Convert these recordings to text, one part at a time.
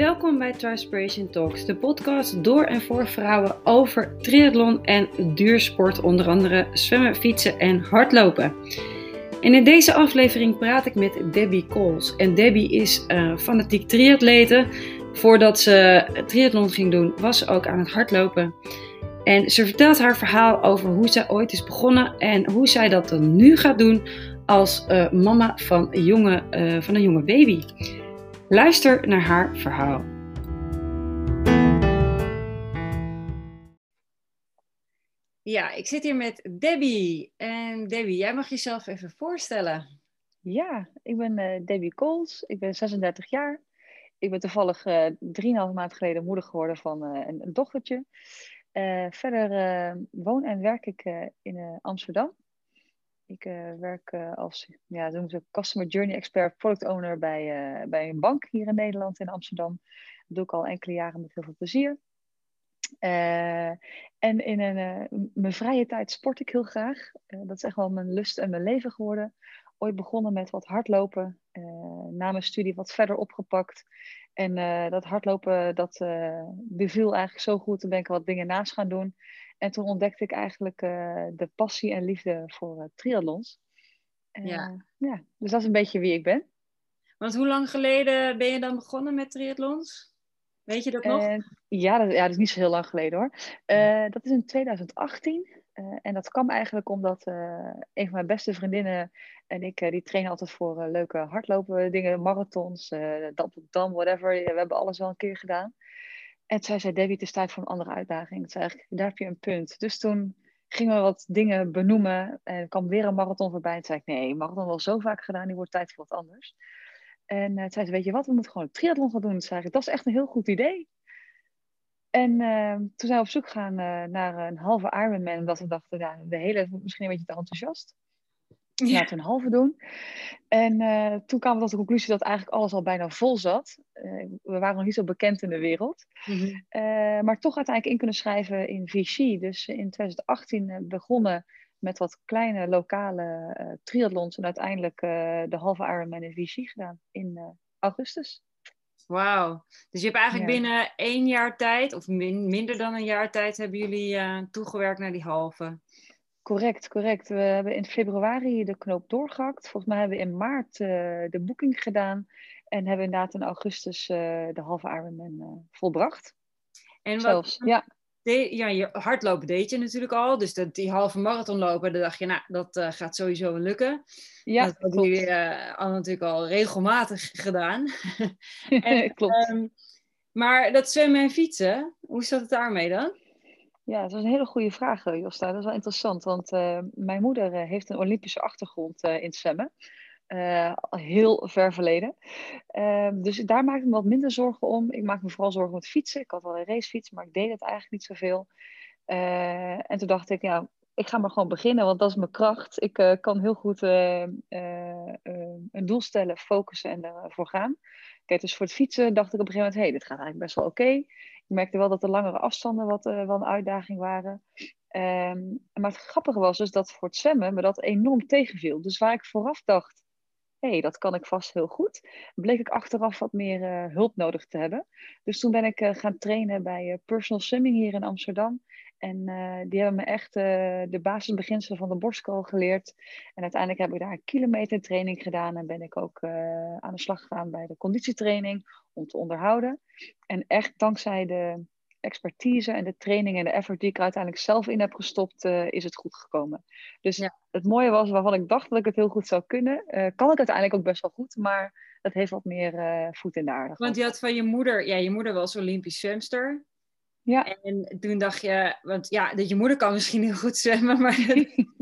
Welkom bij Trispiration Talks, de podcast door en voor vrouwen over triathlon en duursport, onder andere zwemmen, fietsen en hardlopen. En in deze aflevering praat ik met Debbie Coles. En Debbie is uh, fanatiek triatlete. Voordat ze triathlon ging doen, was ze ook aan het hardlopen. En ze vertelt haar verhaal over hoe zij ooit is begonnen en hoe zij dat dan nu gaat doen als uh, mama van jonge, uh, van een jonge baby. Luister naar haar verhaal. Ja, ik zit hier met Debbie. En Debbie, jij mag jezelf even voorstellen. Ja, ik ben uh, Debbie Kools. Ik ben 36 jaar. Ik ben toevallig uh, 3,5 maand geleden moeder geworden van uh, een, een, dochtertje. verder woon en werk ik in Amsterdam. Ik uh, werk uh, als ja, Customer Journey Expert Product Owner bij, uh, bij een bank hier in Nederland, in Amsterdam. Dat doe ik al enkele jaren met heel veel plezier. en in een, mijn vrije tijd sport ik heel graag. dat is echt wel mijn lust en mijn leven geworden. Ooit begonnen met wat hardlopen. na mijn studie wat verder opgepakt. En dat hardlopen, dat beviel eigenlijk zo goed. Toen ben ik wat dingen naast gaan doen. En toen ontdekte ik eigenlijk uh, de passie en liefde voor uh, triathlons. Uh, ja. ja. Dus dat is een beetje wie ik ben. Want hoe lang geleden ben je dan begonnen met triathlons? Weet je dat nog? ja, dat, ja, dat is niet zo heel lang geleden hoor. Dat is in 2018. en dat kwam eigenlijk omdat een van mijn beste vriendinnen en ik, die trainen altijd voor leuke hardlopen dingen, marathons, uh, dam, whatever. We hebben alles wel een keer gedaan. En zij zei, Debbie, het is tijd voor een andere uitdaging. Zei eigenlijk, daar heb je een punt. Dus toen gingen we wat dingen benoemen. En kwam weer een marathon voorbij. En zei ik, nee, marathon wel zo vaak gedaan. Die wordt tijd voor wat anders. En uh, zei ze, weet je wat, we moeten gewoon een triathlon gaan doen. Toen zei ik, dat is echt een heel goed idee. En uh, toen zijn we op zoek gegaan uh, naar een halve Ironman. Omdat we dachten, nou, de hele misschien een beetje te enthousiast. Ja. Laten we een halve doen. En uh, toen kwamen we tot de conclusie dat eigenlijk alles al bijna vol zat. Uh, we waren nog niet zo bekend in de wereld. Mm -hmm. uh, maar toch uiteindelijk in kunnen schrijven in Vichy. Dus in 2018 begonnen met wat kleine lokale triathlons. En uiteindelijk de halve Ironman in Vichy gedaan in augustus. Wauw. Dus je hebt eigenlijk ja. binnen één jaar tijd, of min, minder dan een jaar tijd, hebben jullie toegewerkt naar die halve. Correct, correct. We hebben in februari de knoop doorgehakt. Volgens mij hebben we in maart uh, de boeking gedaan. En hebben inderdaad in augustus uh, de halve Ironman uh, volbracht. En wat, Zelfs, ja. De, ja, je hardlopen deed je natuurlijk al. Dus dat, die halve marathon lopen, dan dacht je, nou, dat gaat sowieso wel lukken. Ja, dat hebben jullie al natuurlijk al regelmatig gedaan. en, klopt. Um, maar dat zwemmen en fietsen, hoe zat het daarmee dan? Ja, dat is een hele goede vraag, eh, Josta. Dat is wel interessant, want uh, mijn moeder uh, heeft een Olympische achtergrond in het zwemmen. heel ver verleden. Ehm, dus daar maak ik me wat minder zorgen om. Ik maak me vooral zorgen met fietsen. Ik had wel een racefiets, maar ik deed het eigenlijk niet zoveel. en toen dacht ik, ja, ik ga maar gewoon beginnen, want dat is mijn kracht. Ik kan heel goed een doel stellen, focussen en ervoor gaan. Kijk, dus voor het fietsen dacht ik op een gegeven moment, hé, hey, dit gaat eigenlijk best wel oké. Ik merkte wel dat de langere afstanden wat, uh, wel een uitdaging waren. Um, maar het grappige was dus dat voor het zwemmen me dat enorm tegenviel. Dus waar ik vooraf dacht, hey, dat kan ik vast heel goed, bleek ik achteraf wat meer uh, hulp nodig te hebben. Dus toen ben ik uh, gaan trainen bij Personal Swimming hier in Amsterdam. En die hebben me echt de basisbeginselen van de borstkool geleerd. En uiteindelijk heb ik daar een kilometer training gedaan. En ben ik ook aan de slag gegaan bij de conditietraining om te onderhouden. En echt dankzij de expertise en de training en de effort die ik er uiteindelijk zelf in heb gestopt, uh, is het goed gekomen. Dus ja. het mooie was, waarvan ik dacht dat ik het heel goed zou kunnen, uh, kan ik uiteindelijk ook best wel goed, maar dat heeft wat meer uh, voet in de aarde. Want je had van je moeder, ja, je moeder was Olympisch zwemster. Ja. En toen dacht je, want ja, dat je moeder kan misschien heel goed zwemmen, maar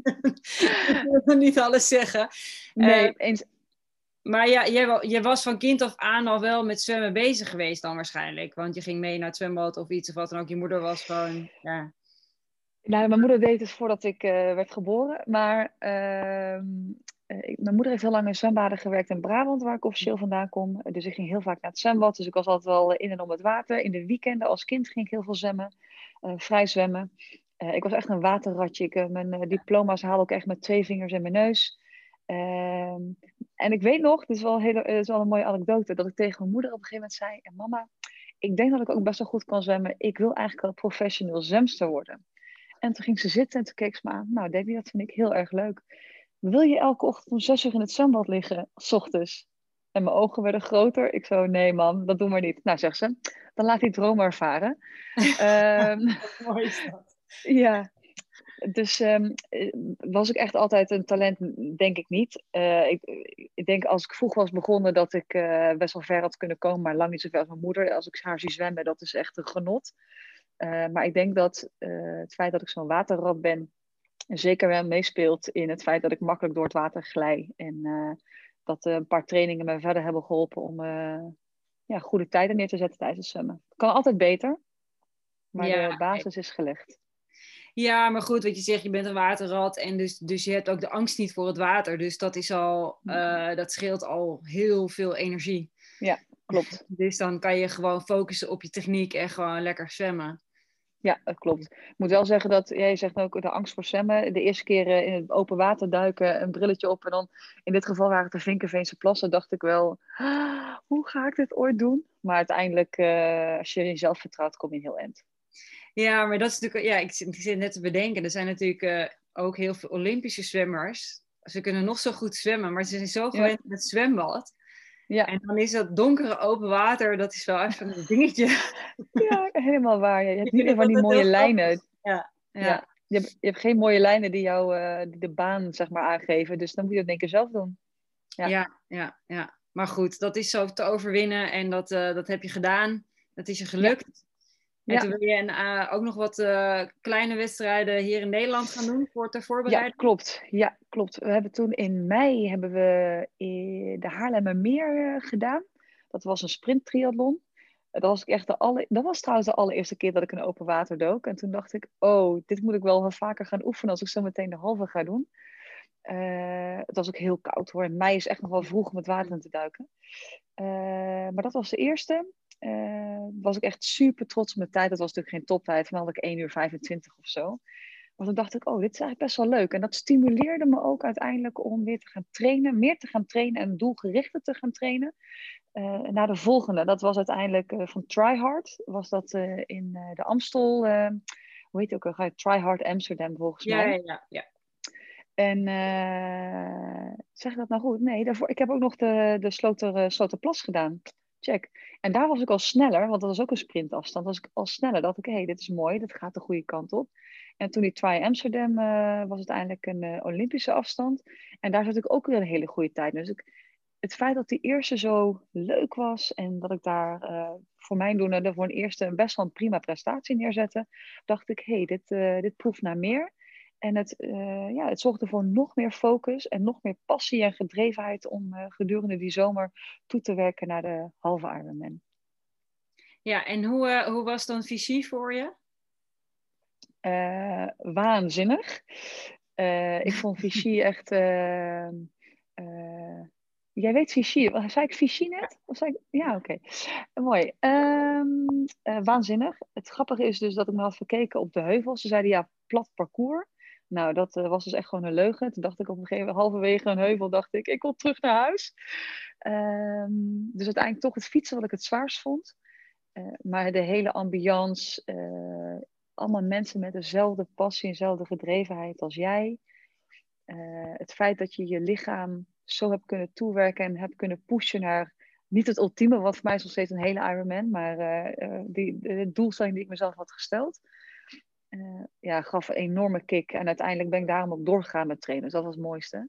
dat wil niet alles zeggen. Nee, eens, maar ja, je, was van kind af aan al wel met zwemmen bezig geweest dan waarschijnlijk. Want je ging mee naar het zwembad of iets of wat dan ook. Je moeder was gewoon, ja. Nou, mijn moeder deed het voordat ik uh, werd geboren. Maar uh, ik, mijn moeder heeft heel lang in zwembaden gewerkt in Brabant, waar ik officieel vandaan kom. Dus ik ging heel vaak naar het zwembad. Dus ik was altijd wel in en om het water. In de weekenden als kind ging ik heel veel zwemmen. Uh, vrij zwemmen. ik was echt een waterratje. Ik, mijn diploma's haalde ik echt met twee vingers in mijn neus. Ehm, en ik weet nog, dit is, wel hele, is wel een mooie anekdote, dat ik tegen mijn moeder op een gegeven moment zei: Mama, ik denk dat ik ook best wel goed kan zwemmen. Ik wil eigenlijk wel professioneel zwemster worden. En toen ging ze zitten en toen keek ze me aan. Nou, Debbie, dat vind ik heel erg leuk. Wil je elke ochtend om zes uur in het zwembad liggen, s ochtends? En mijn ogen werden groter. Ik zo, nee mam, dat doen we niet. Nou, zegt ze, dan laat die droom ervaren. um, Mooi is dat. Ja, dus um, was ik echt altijd een talent? Denk ik niet. Uh, ik, ik, denk als ik vroeg was begonnen dat ik uh, best wel ver had kunnen komen, maar lang niet zo ver als mijn moeder. Als ik haar zie zwemmen, dat is echt een genot. Uh, maar ik denk dat het feit dat ik zo'n waterrad ben, zeker wel meespeelt in het feit dat ik makkelijk door het water glij. En dat een paar trainingen me verder hebben geholpen om ja, goede tijden neer te zetten tijdens het zwemmen. Het kan altijd beter, maar ja, de basis is gelegd. Ja, maar goed, wat je zegt, je bent een waterrat en dus, dus je hebt ook de angst niet voor het water. Dus dat is al, uh, dat scheelt al heel veel energie. Ja, klopt. Dus dan kan je gewoon focussen op je techniek en gewoon lekker zwemmen. Ja, dat klopt. Ik moet wel zeggen dat, jij zegt ook de angst voor zwemmen. De eerste keer in het open water duiken, een brilletje op en dan, in dit geval waren het de Vinkenveense plassen, dacht ik wel, ah, hoe ga ik dit ooit doen? Maar uiteindelijk, uh, als je jezelf vertrouwt, kom je heel eind. Ja, maar dat is natuurlijk, ja, ik zit, ik zit net te bedenken. Er zijn natuurlijk uh, ook heel veel Olympische zwemmers. Ze kunnen nog zo goed zwemmen, maar ze zijn zo gewend met zwembad. Ja. En dan is dat donkere open water, dat is wel even een dingetje. Ja, helemaal waar. Je hebt niet van die mooie lijnen. Ja, ja. ja. Je, hebt, je hebt geen mooie lijnen die jou uh, die de baan zeg maar, aangeven. Dus dan moet je dat denk ik zelf doen. Ja. ja, ja, ja. Maar goed, dat is zo te overwinnen en dat, uh, dat heb je gedaan. Dat is je gelukt. En ja. toen wil je uh, ook nog wat uh, kleine wedstrijden hier in Nederland gaan doen voor ter voorbereiding? Ja, klopt. Ja, klopt. We hebben toen in mei hebben we de Haarlemmermeer uh, gedaan. Dat was een sprinttriathlon. Dat was, echt de alle... dat was trouwens de allereerste keer dat ik een open water dook. En toen dacht ik, oh, dit moet ik wel vaker gaan oefenen als ik zo meteen de halve ga doen. het was ook heel koud hoor. Mei is echt nog wel vroeg om het water in te duiken. maar dat was de eerste uh, was ik echt super trots op mijn tijd. Dat was natuurlijk geen toptijd, van had ik 1 uur 25 of zo. Maar toen dacht ik, oh, dit is eigenlijk best wel leuk. En dat stimuleerde me ook uiteindelijk om weer te gaan trainen, meer te gaan trainen en doelgerichter te gaan trainen. Uh, naar de volgende, dat was uiteindelijk uh, van Tryhard. Was dat in de Amstel, hoe heet het ook al? Tryhard Amsterdam volgens ja, mij. Ja, ja, ja. En zeg ik dat nou goed? Nee, daarvoor, ik heb ook nog de, de Sloter, Sloterplas gedaan. Check. En daar was ik al sneller, want dat was ook een sprintafstand. Was ik al sneller. Dacht ik, hé, hey, dit is mooi, dit gaat de goede kant op. En toen die Try Amsterdam uh, was uiteindelijk een uh, Olympische afstand. En daar zat ik ook weer een hele goede tijd. Dus ik, het feit dat die eerste zo leuk was en dat ik daar uh, voor mijn doen voor een eerste best wel een prima prestatie neerzette, dacht ik, hé, hey, dit, dit proeft naar meer. En het, uh, ja, het zorgde voor nog meer focus en nog meer passie en gedrevenheid om uh, gedurende die zomer toe te werken naar de halve Ironman. Ja, en hoe, uh, hoe was dan Vichy voor je? waanzinnig. ik vond Vichy echt. jij weet Vichy, zei ik Vichy net? Of zei ik... Ja, oké. Okay. Mooi. Um, waanzinnig. Het grappige is dus dat ik me had verkeken op de heuvels. Ze zeiden ja, plat parcours. Nou, dat uh, was dus echt gewoon een leugen. Toen dacht ik op een gegeven moment, halverwege een heuvel, dacht ik, ik wil terug naar huis. Um, dus uiteindelijk toch het fietsen wat ik het zwaarst vond. Uh, maar de hele ambiance, uh, allemaal mensen met dezelfde passie en dezelfde gedrevenheid als jij. het feit dat je je lichaam zo hebt kunnen toewerken en hebt kunnen pushen naar niet het ultieme, wat voor mij is nog steeds een hele Ironman, maar die, de doelstelling die ik mezelf had gesteld uh, ja, gaf een enorme kick. En uiteindelijk ben ik daarom ook doorgegaan met trainen. Dus dat was het mooiste.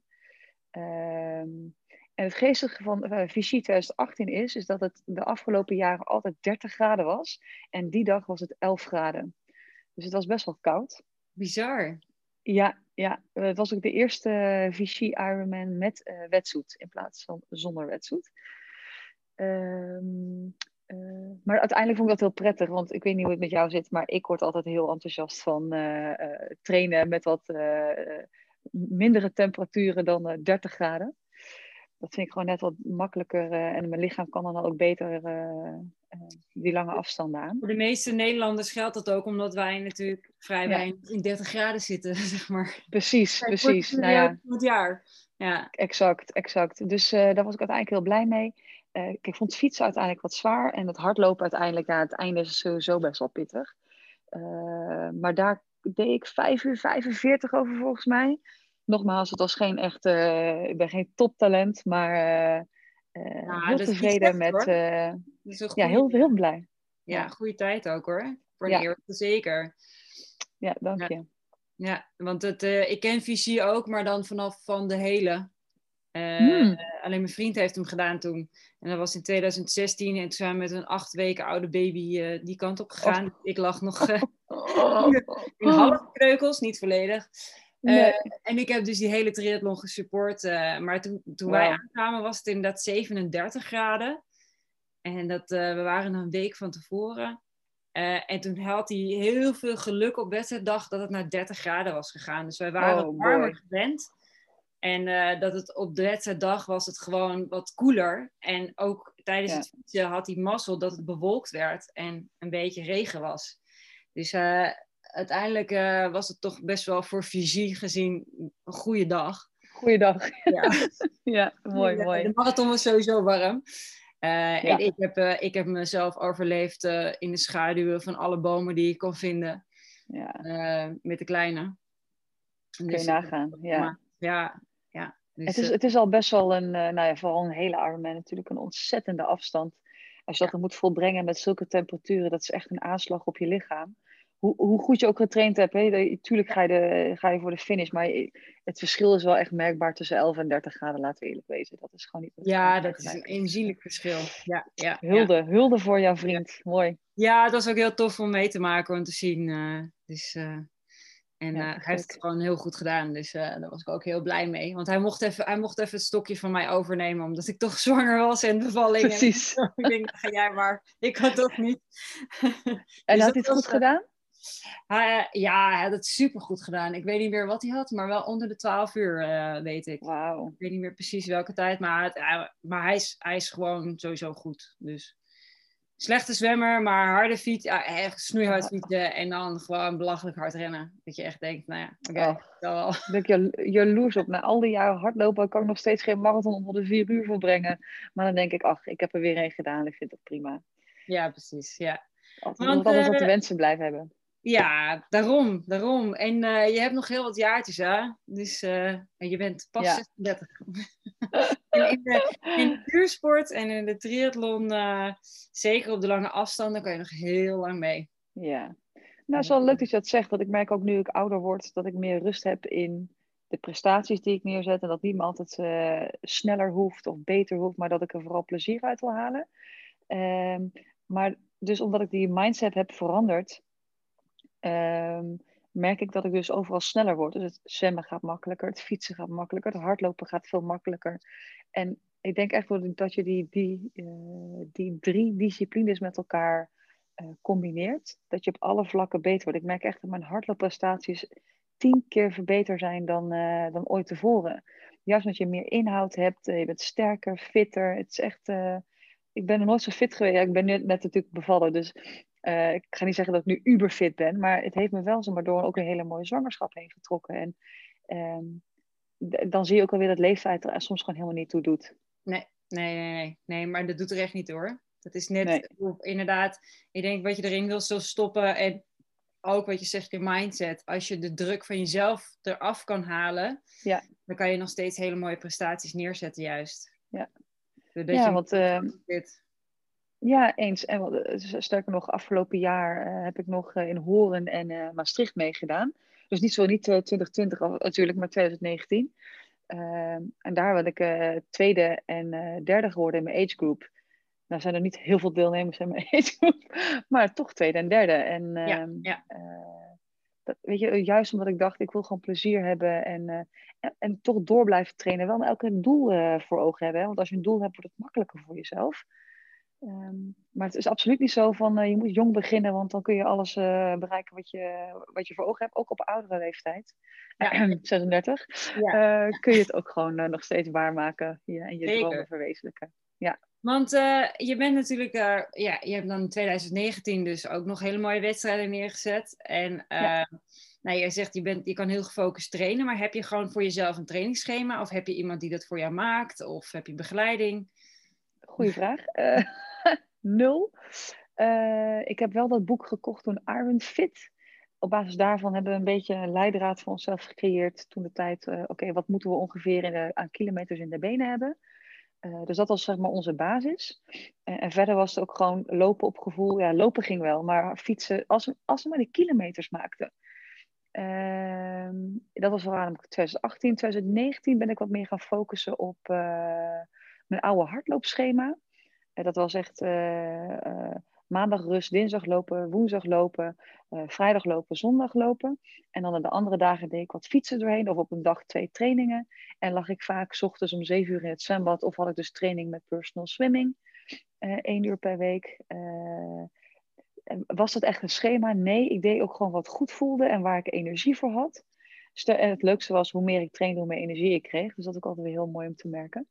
Ehm, en het geestige van uh, Vichy 2018 is, is dat het de afgelopen jaren altijd 30 graden was. En die dag was het 11 graden. Dus het was best wel koud. Bizar. Ja, ja, het was ook de eerste Vichy Ironman met uh, wetsuit in plaats van zonder wetsuit. Um, uh, maar uiteindelijk vond ik dat heel prettig, want ik weet niet hoe het met jou zit, maar ik word altijd heel enthousiast van uh, uh, trainen met wat mindere temperaturen dan 30 graden. Dat vind ik gewoon net wat makkelijker en mijn lichaam kan dan ook beter die lange afstanden aan. Voor de meeste Nederlanders geldt dat ook, omdat wij natuurlijk vrij weinig in 30 graden zitten, zeg maar. Precies, precies. Nou ja. Het jaar. Ja. Exact, exact. Dus daar was ik uiteindelijk heel blij mee. Ik vond fietsen uiteindelijk wat zwaar en het hardlopen uiteindelijk, ja, het einde is sowieso best wel pittig. maar daar deed ik 5 uur 45 over volgens mij. Nogmaals, het was geen echt, ik ben geen toptalent, maar uh, heel tevreden met. Uh, ja, heel, heel blij. Ja, goede tijd ook hoor. Voor een ja. eerste zeker. Ja, dank je. Ja, want het, uh, ik ken Visie ook, maar dan vanaf van de hele. Hmm. Alleen mijn vriend heeft hem gedaan toen. En dat was in 2016. En toen zijn we met een acht weken oude baby die kant op gegaan. Oh. Ik lag nog in halve kreukels, niet volledig. Eh, en ik heb dus die hele triathlon gesupport. Uh, maar toen, toen wij aankwamen was het inderdaad 37 graden. En dat, uh, we waren een week van tevoren. en toen had hij heel veel geluk op wedstrijddag dat het naar 30 graden was gegaan. Dus wij waren oh, warmer gewend. En dat het op de wedstrijddag was het gewoon wat koeler. En ook tijdens het fietsen had hij mazzel dat het bewolkt werd en een beetje regen was. Dus uiteindelijk uh, was het toch best wel voor fysie gezien een goede dag. Goeiedag. Ja, ja mooi, de, mooi. De marathon was sowieso warm. En ik heb, ik heb mezelf overleefd in de schaduwen van alle bomen die ik kon vinden. Ja. met de kleine. Kun je dus, nagaan, ja. ja, ja. Dus, het, is, het is al best wel een, nou ja, vooral een hele arme natuurlijk een ontzettende afstand. Als je dat moet volbrengen met zulke temperaturen, dat is echt een aanslag op je lichaam hoe, hoe goed je ook getraind hebt, hè, tuurlijk ga je, de, ga je voor de finish, maar het verschil is wel echt merkbaar tussen 11 en 30 graden, laten we eerlijk wezen. Dat is gewoon niet. Ja, dat is een aanzienlijk verschil. Ja, ja, hulde, ja. hulde voor jouw vriend. Mooi. Ja, dat was ook heel tof om mee te maken, om te zien. Uh, dus, uh, en uh, hij heeft het gewoon heel goed gedaan, dus daar was ik ook heel blij mee. Want hij mocht, even, hij mocht even het stokje van mij overnemen, omdat ik toch zwanger was en bevalling. Precies. En, ik denk, ga jij maar, ik had toch niet. en dus had hij het goed gedaan? Hij, ja, hij had het super goed gedaan. Ik weet niet meer wat hij had, maar wel onder de 12 uur, uh, weet ik. Wauw. Ik weet niet meer precies welke tijd, maar, het, maar hij, is, hij is gewoon sowieso goed. Dus slechte zwemmer, maar harde fiets, ja, echt snoeihard fietsen en dan gewoon belachelijk hard rennen. Dat je echt denkt, nou ja, oké, okay, wel. Ik ben jaloers op. Na al die jaren hardlopen kan ik nog steeds geen marathon onder de vier uur volbrengen. Maar dan denk ik, ach, ik heb er weer een gedaan. Ik vind het prima. Ja, precies, ja. Altijd, Want, altijd uh, wat de wensen blijven hebben. Ja, daarom, daarom. En uh, je hebt nog heel wat jaartjes, hè? Dus uh, je bent pas ja. 36. en in de, in de duursport en in de triathlon, uh, zeker op de lange afstanden, kan je nog heel lang mee. Ja, nou, het is wel leuk dat je dat zegt. Want ik merk ook nu ik ouder word, dat ik meer rust heb in de prestaties die ik neerzet. En dat niet meer altijd sneller hoeft of beter hoeft, maar dat ik er vooral plezier uit wil halen. Ehm, maar dus omdat ik die mindset heb veranderd, um, merk ik dat ik dus overal sneller word. Dus het zwemmen gaat makkelijker, het fietsen gaat makkelijker, het hardlopen gaat veel makkelijker. En ik denk echt dat je die, die, uh, die drie disciplines met elkaar uh, combineert, dat je op alle vlakken beter wordt. Ik merk echt dat mijn hardloopprestaties tien keer verbeterd zijn dan, uh, dan ooit tevoren. Juist omdat je meer inhoud hebt, je bent sterker, fitter. Het is echt, ik ben nog nooit zo fit geweest. ik ben net, net natuurlijk bevallen, dus uh, ik ga niet zeggen dat ik nu uberfit ben, maar het heeft me wel zomaar door ook een hele mooie zwangerschap heen getrokken. En um, dan zie je ook alweer dat leeftijd er soms gewoon helemaal niet toe doet. Nee, nee, nee, nee, nee maar dat doet er echt niet hoor. Dat is net, nee. inderdaad, ik denk wat je erin wil stoppen en ook wat je zegt, je mindset. Als je de druk van jezelf eraf kan halen, ja. dan kan je nog steeds hele mooie prestaties neerzetten juist. Ja, ja want uh, ja, eens. En sterker nog, afgelopen jaar uh, heb ik nog uh, in Horen en uh, Maastricht meegedaan. Dus niet zo niet 2020 natuurlijk, maar 2019. Ehm, en daar ben ik tweede en derde geworden in mijn age group. Nou zijn er niet heel veel deelnemers in mijn age group, maar toch tweede en derde. En ja, ehm, ja. Dat, weet je, juist omdat ik dacht, ik wil gewoon plezier hebben en, en, en, toch door blijven trainen. Wel elke doel voor ogen hebben. Hè? Want als je een doel hebt, wordt het makkelijker voor jezelf. Um, maar het is absoluut niet zo van uh, je moet jong beginnen, want dan kun je alles uh, bereiken wat je, wat je voor ogen hebt, ook op oudere leeftijd. Ja. 36. Ja. Uh, kun je het ook gewoon nog steeds waarmaken ja, en je Zeker. dromen verwezenlijken. Ja. Want je bent natuurlijk, ja, je hebt dan in 2019 dus ook nog hele mooie wedstrijden neergezet. En ja. nou, je zegt je, bent, je kan heel gefocust trainen, maar heb je gewoon voor jezelf een trainingsschema? Of heb je iemand die dat voor jou maakt? Of heb je begeleiding? Goeie vraag. Uh, nul. Uh, ik heb wel dat boek gekocht toen Iron Fit. Op basis daarvan hebben we een beetje een leidraad voor onszelf gecreëerd toen de tijd. Uh, Oké, wat moeten we ongeveer in de, aan kilometers in de benen hebben? Dus dat was zeg maar onze basis. En verder was het ook gewoon lopen op gevoel. Ja, lopen ging wel, maar fietsen, als als we maar die kilometers maakten. Uh, dat was vooral 2018. 2019 ben ik wat meer gaan focussen op mijn oude hardloopschema. dat was echt maandag rust, dinsdag lopen, woensdag lopen, vrijdag lopen, zondag lopen. En dan de andere dagen deed ik wat fietsen doorheen of op een dag twee trainingen. En lag ik vaak s ochtends om zeven uur in het zwembad of had ik dus training met personal swimming. Uh, één uur per week. Was dat echt een schema? Nee, ik deed ook gewoon wat goed voelde en waar ik energie voor had. En het leukste was, hoe meer ik trainde, hoe meer energie ik kreeg. Dus dat ook altijd weer heel mooi om te merken.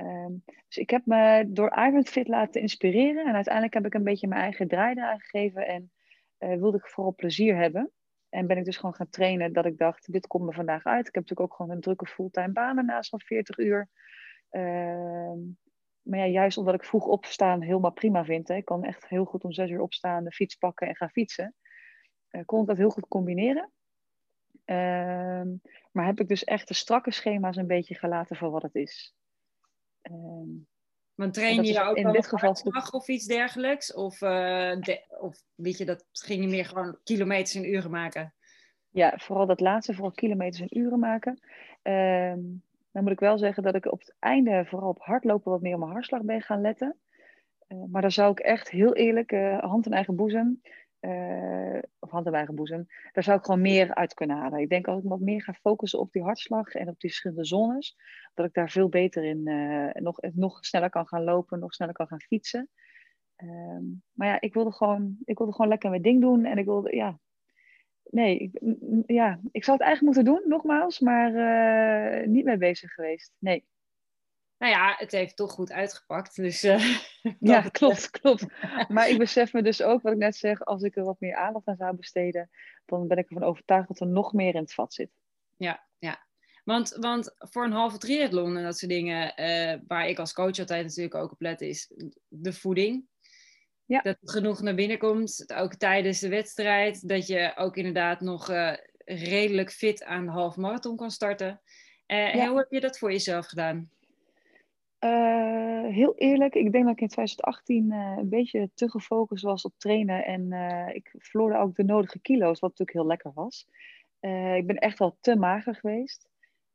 Um, dus ik heb me door Iron Fit laten inspireren. En uiteindelijk heb ik een beetje mijn eigen draai eraan gegeven. En uh, wilde ik vooral plezier hebben. En ben ik dus gewoon gaan trainen dat ik dacht, dit komt me vandaag uit. Ik heb natuurlijk ook gewoon een drukke fulltime baan naast van 40 uur. Uh, maar ja, juist omdat ik vroeg opstaan helemaal prima vind. Hè. Ik kan echt heel goed om 6 uur opstaan, de fiets pakken en gaan fietsen. Uh, kon ik dat heel goed combineren. Ehm, maar heb ik dus echt de strakke schema's een beetje gelaten voor wat het is. Um, Want train je ook in dit geval of iets dergelijks? Of, uh, de, of weet je, dat ging je meer gewoon kilometers en uren maken? Ja, vooral dat laatste, vooral kilometers en uren maken. Um, dan moet ik wel zeggen dat ik op het einde vooral op hardlopen wat meer op mijn hartslag ben gaan letten. Uh, maar daar zou ik echt heel eerlijk, uh, hand in eigen boezem, uh, of hand in eigen boezem, daar zou ik gewoon meer uit kunnen halen. Ik denk als ik wat meer ga focussen op die hartslag en op die verschillende zones, dat ik daar veel beter in uh, nog, nog sneller kan gaan lopen, nog sneller kan gaan fietsen. Um, maar ja, ik wilde, gewoon, ik wilde gewoon lekker mijn ding doen en ik wilde, ja, nee, ik, ja, ik zou het eigenlijk moeten doen, nogmaals, maar uh, niet mee bezig geweest. Nee nou ja, het heeft toch goed uitgepakt. Dus, uh, ja, klopt, klopt. Maar ik besef me dus ook, wat ik net zeg, als ik er wat meer aandacht aan zou besteden, dan ben ik ervan overtuigd dat er nog meer in het vat zit. Ja, ja. Want, want voor een halve triathlon en dat soort dingen, uh, waar ik als coach altijd natuurlijk ook op let, is de voeding. Ja. Dat het genoeg naar binnen komt, ook tijdens de wedstrijd. Dat je ook inderdaad nog uh, redelijk fit aan de halve marathon kan starten. Ja. Hoe heb je dat voor jezelf gedaan? Uh, heel eerlijk, ik denk dat ik in 2018 uh, een beetje te gefocust was op trainen. En uh, ik verloor ook de nodige kilo's, wat natuurlijk heel lekker was. ik ben echt wel te mager geweest.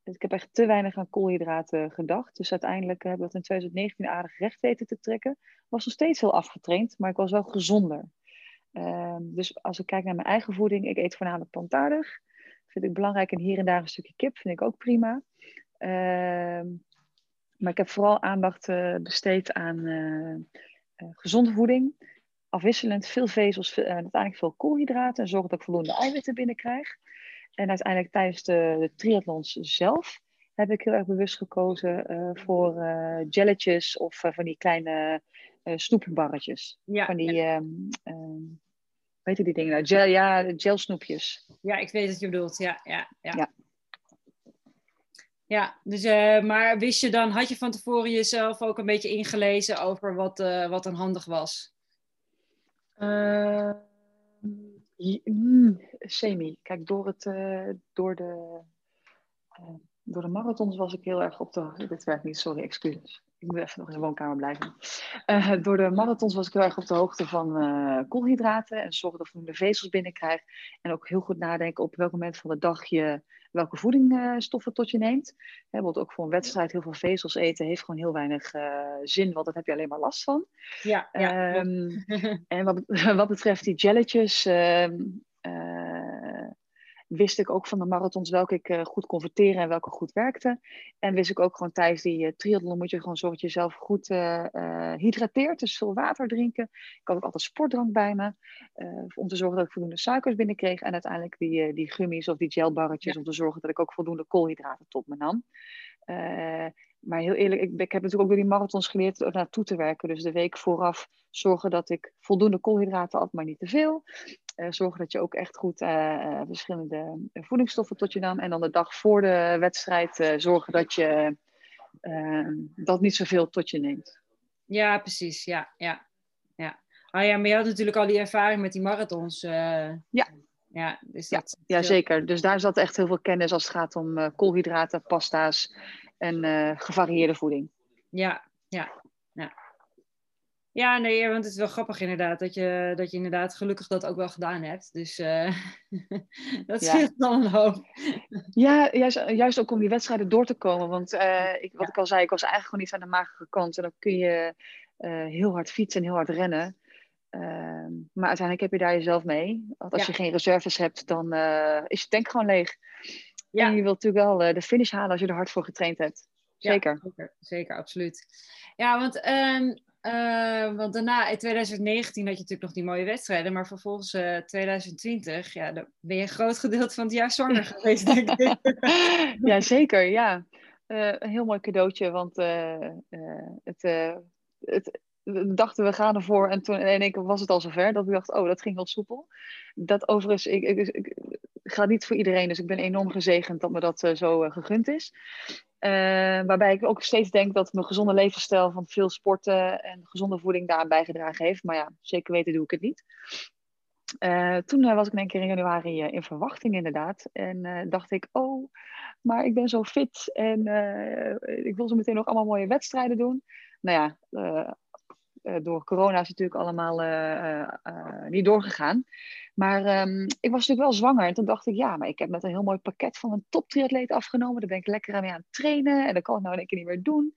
Ik heb echt te weinig aan koolhydraten gedacht. Dus uiteindelijk hebben we het in 2019 aardig recht weten te trekken. Ik was nog steeds heel afgetraind, maar ik was wel gezonder. Ehm, dus als ik kijk naar mijn eigen voeding, ik eet voornamelijk plantaardig. Vind ik belangrijk en hier en daar een stukje kip, vind ik ook prima. Ehm, maar ik heb vooral aandacht uh, besteed aan uh, uh, gezonde voeding. Afwisselend, veel vezels, uiteindelijk veel koolhydraten. En zorgen dat ik voldoende eiwitten binnenkrijg. En uiteindelijk tijdens de, de triathlons zelf heb ik heel erg bewust gekozen voor jelletjes of van die kleine snoepbarretjes. Ja, van die, ja. Um, um, weet je die dingen nou? Gel, ja, gelsnoepjes. Ja, ik weet wat je bedoelt. Ja, ja, ja. ja. Ja, dus, uh, maar wist je dan, had je van tevoren jezelf ook een beetje ingelezen over wat, uh, wat dan handig was? Uh, semi. Kijk, door, het, door, de, door de marathons was ik heel erg op de... Dit werkt niet, sorry, excuses. Ik moet even nog in de woonkamer blijven. door de marathons was ik heel erg op de hoogte van koolhydraten. En zorgen dat ik voldoende vezels binnenkrijg. En ook heel goed nadenken op welk moment van de dag je welke voedingsstoffen tot je neemt. Bijvoorbeeld ook voor een wedstrijd heel veel vezels eten heeft gewoon heel weinig uh, zin, want daar heb je alleen maar last van. Ja, ja. Um, en wat, wat, betreft die jelletjes, um, uh, wist ik ook van de marathons welke ik uh, goed kon verteren en welke goed werkte. En wist ik ook gewoon tijdens die uh, triathlon moet je gewoon zorgen dat je jezelf goed uh, hydrateert. Dus veel water drinken. Ik had ook altijd sportdrank bij me. om te zorgen dat ik voldoende suikers binnenkreeg. En uiteindelijk die, die gummies of die gelbarretjes. Ja. Om te zorgen dat ik ook voldoende koolhydraten tot me nam. Maar heel eerlijk, ik, ik heb natuurlijk ook door die marathons geleerd er naartoe te werken. Dus de week vooraf zorgen dat ik voldoende koolhydraten at, maar niet te veel. Uh, zorgen dat je ook echt goed uh, verschillende voedingsstoffen tot je nam. En dan de dag voor de wedstrijd zorgen dat je dat niet zoveel tot je neemt. Ja, precies. Ja, ja, ja. Ah ja, maar je had natuurlijk al die ervaring met die marathons. Ja. Ja, dus ja, ja, zeker. Dus daar zat echt heel veel kennis als het gaat om koolhydraten, pasta's en gevarieerde voeding. Ja, ja, ja. Ja, nee, want het is wel grappig inderdaad dat je, dat je inderdaad gelukkig dat ook wel gedaan hebt. Dus uh, dat ja. scheelt dan een hoop. Ja, juist, juist ook om die wedstrijden door te komen. Want uh, ik, wat ik al zei, ik was eigenlijk gewoon niet aan de magere kant. En dan kun je heel hard fietsen en heel hard rennen. Ehm, maar uiteindelijk heb je daar jezelf mee. Want als ja. je geen reserves hebt, dan is je tank gewoon leeg. Ja. En je wilt natuurlijk wel de finish halen als je er hard voor getraind hebt. Zeker. zeker, zeker, absoluut. Ja, want um, uh, want daarna, in 2019 had je natuurlijk nog die mooie wedstrijden, maar vervolgens uh, 2020, ja, dan ben je een groot gedeelte van het jaar zwanger geweest, denk ik. ja, zeker, ja. Uh, een heel mooi cadeautje, want het, het, we dachten we gaan ervoor en toen in één keer was het al zover dat ik dacht, oh, dat ging heel soepel. Dat overigens, ik, ik, ik, gaat niet voor iedereen, dus ik ben enorm gezegend dat me dat zo gegund is. Uh, waarbij ik ook steeds denk dat mijn gezonde levensstijl van veel sporten en gezonde voeding daar bijgedragen heeft. Maar ja, zeker weten doe ik het niet. Toen was ik in keer in januari in verwachting inderdaad. En dacht ik, oh, maar ik ben zo fit en ik wil zo meteen nog allemaal mooie wedstrijden doen. Nou ja, door corona is het natuurlijk allemaal niet doorgegaan. Maar um, ik was natuurlijk wel zwanger. En toen dacht ik, ja, maar ik heb net een heel mooi pakket van een toptriatleet afgenomen. Daar ben ik lekker aan mee aan het trainen. En dat kan ik nou in één keer niet meer doen.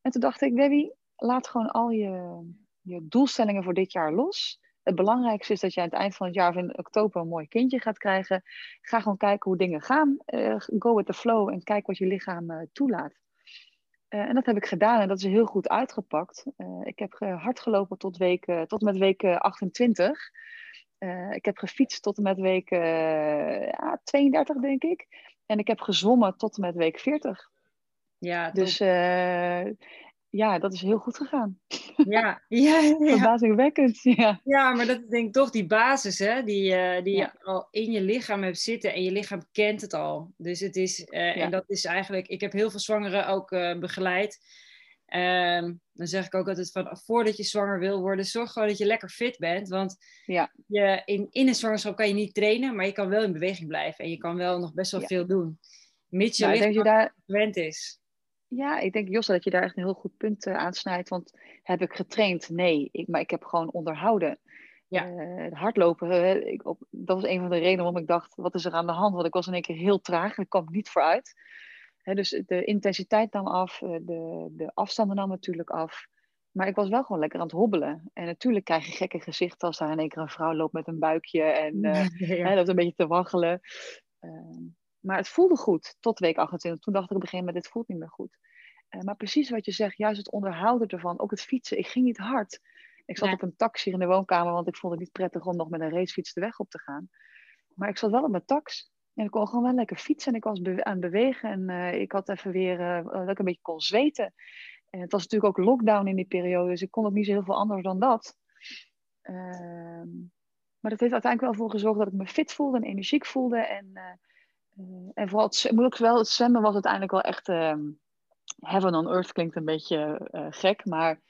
En toen dacht ik, Debbie, laat gewoon al je, je doelstellingen voor dit jaar los. Het belangrijkste is dat je aan het eind van het jaar of in oktober een mooi kindje gaat krijgen. Ga gewoon kijken hoe dingen gaan. Go with the flow en kijk wat je lichaam toelaat. Uh, en dat heb ik gedaan en dat is heel goed uitgepakt. ik heb hard gelopen tot, week, tot met week 28. Uh, ik heb gefietst tot en met week ja, 32, denk ik. En ik heb gezwommen tot en met week 40. Ja, dus uh, ja, dat is heel goed gegaan. Ja, ja, ja. Verbazingwekkend, ja. Ja, maar dat is denk ik toch die basis, hè, die, die ja. je al in je lichaam hebt zitten en je lichaam kent het al. Dus het is, en dat is eigenlijk, ik heb heel veel zwangeren ook begeleid. Um, dan zeg ik ook altijd van voordat je zwanger wil worden, zorg gewoon dat je lekker fit bent. Want ja. je, in, in een zwangerschap kan je niet trainen, maar je kan wel in beweging blijven. En je kan wel nog best wel veel doen. Mits je nou, lichaam daar... gewend is. Ja, ik denk Josse dat je daar echt een heel goed punt uh, aansnijdt. Want heb ik getraind? Nee, ik, maar ik heb gewoon onderhouden. Ja. Uh, hardlopen, ik, op, dat was een van de redenen waarom ik dacht, wat is er aan de hand? Want ik was in één keer heel traag, ik kwam niet vooruit dus de intensiteit nam af, eh, de, de afstanden nam natuurlijk af. Maar ik was wel gewoon lekker aan het hobbelen. En natuurlijk krijg je gekke gezichten als daar in één keer een vrouw loopt met een buikje en uh, ja. loopt een beetje te waggelen. Uh, maar het voelde goed tot week 28. Toen dacht ik op een gegeven moment, dit voelt niet meer goed. Uh, maar precies wat je zegt, juist het onderhouden ervan, ook het fietsen. Ik ging niet hard. Ik zat op een taxi in de woonkamer, want ik vond het niet prettig om nog met een racefiets de weg op te gaan. Maar ik zat wel op mijn tax. En ik kon gewoon wel lekker fietsen en ik was aan het bewegen. En uh, ik had even weer uh, dat ik een beetje kon zweten. En het was natuurlijk ook lockdown in die periode, dus ik kon ook niet zo heel veel anders dan dat. Uh, maar dat heeft uiteindelijk wel voor gezorgd dat ik me fit voelde en energiek voelde. En, en vooral, het, moet ik wel, het zwemmen was uiteindelijk wel echt. Ehm, heaven on earth klinkt een beetje gek, maar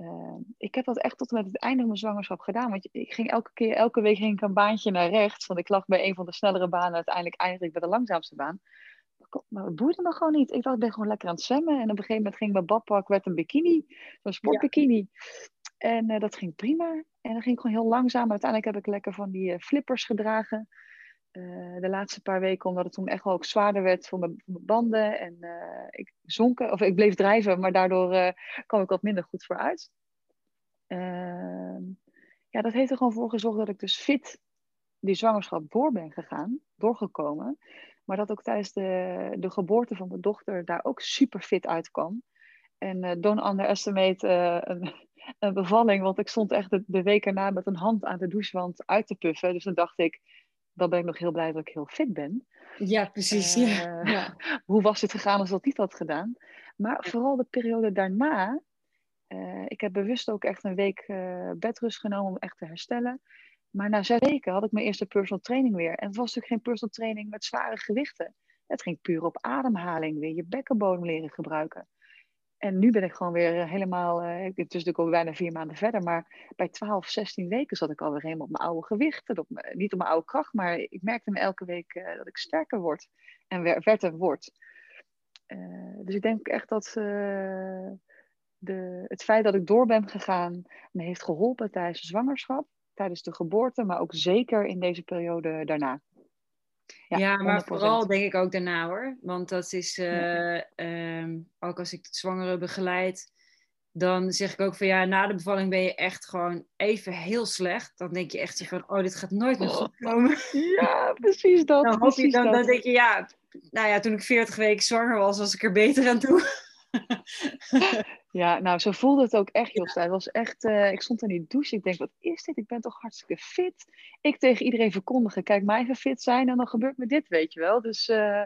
uh, ik heb dat echt tot en met het einde van mijn zwangerschap gedaan. Want ik ging elke keer, elke week ging ik een baantje naar rechts. Want ik lag bij een van de snellere banen. Uiteindelijk eindigde ik bij de langzaamste baan. Maar het boeide me gewoon niet. Ik dacht, ik ben gewoon lekker aan het zwemmen. En op een gegeven moment ging mijn badpak, werd een bikini. Zo'n sportbikini. En uh, dat ging prima. En dan ging ik gewoon heel langzaam. Maar uiteindelijk heb ik lekker van die uh, flippers gedragen. Uh, de laatste paar weken, omdat het toen echt wel ook zwaarder werd voor mijn, banden. En uh, ik zonk, of ik bleef drijven, maar daardoor uh, kwam ik wat minder goed vooruit. Ehm, ja, dat heeft er gewoon voor gezorgd dat ik dus fit die zwangerschap door ben gegaan, doorgekomen. Maar dat ook tijdens de, de geboorte van mijn dochter daar ook super fit uitkwam. En don't underestimate een, een bevalling, want ik stond echt de, week erna met een hand aan de douchewand uit te puffen. Dus dan dacht ik, dan ben ik nog heel blij dat ik heel fit ben. Ja, precies. Uh, ja. Hoe was het gegaan als dat niet had gedaan? Maar vooral de periode daarna, uh, ik heb bewust ook echt een week uh, bedrust genomen om echt te herstellen. Maar na zes weken had ik mijn eerste personal training weer. En het was natuurlijk geen personal training met zware gewichten. Het ging puur op ademhaling, weer je bekkenbodem leren gebruiken. En nu ben ik gewoon weer helemaal, uh, ik ben natuurlijk al bijna vier maanden verder, maar bij 12, 16 weken zat ik alweer helemaal op mijn oude gewichten. Op niet op mijn oude kracht, maar ik merkte me elke week uh, dat ik sterker word en werd word. Uh, dus ik denk echt dat de, het feit dat ik door ben gegaan me heeft geholpen tijdens de zwangerschap, tijdens de geboorte, maar ook zeker in deze periode daarna. Ja, ja maar 100%. vooral denk ik ook daarna hoor. Want dat is, uh, uh, ook als ik het zwangere begeleid, dan zeg ik ook van ja, na de bevalling ben je echt gewoon even heel slecht. Dan denk je echt van, oh, dit gaat nooit meer goed komen. Ja, precies dat. Dan, precies je, dan, dan denk je, ja, nou ja, toen ik 40 weken zwanger was, was ik er beter aan toe. ja, nou, zo voelde het ook echt, Jos. Het was echt, uh, ik stond in die douche. Ik denk, wat is dit? Ik ben toch hartstikke fit. Ik tegen iedereen verkondigen, kijk, mij even fit zijn en dan gebeurt me dit, weet je wel. Dus, uh, uh,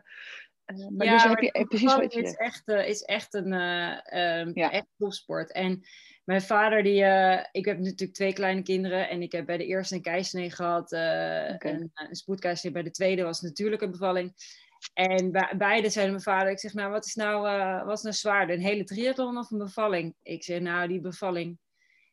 maar ja, dus heb je precies wat je... is echt, is echt een um, ja. echt topsport. En mijn vader, die, ik heb natuurlijk twee kleine kinderen en ik heb bij de eerste een keizersnee gehad. Okay. En een spoedkeizersnee bij de tweede was natuurlijk een bevalling. En beide zeiden mijn vader, ik zeg, nou, wat is nou, uh, wat is nou zwaarder? Een hele triathlon of een bevalling? Ik zeg, nou, die bevalling.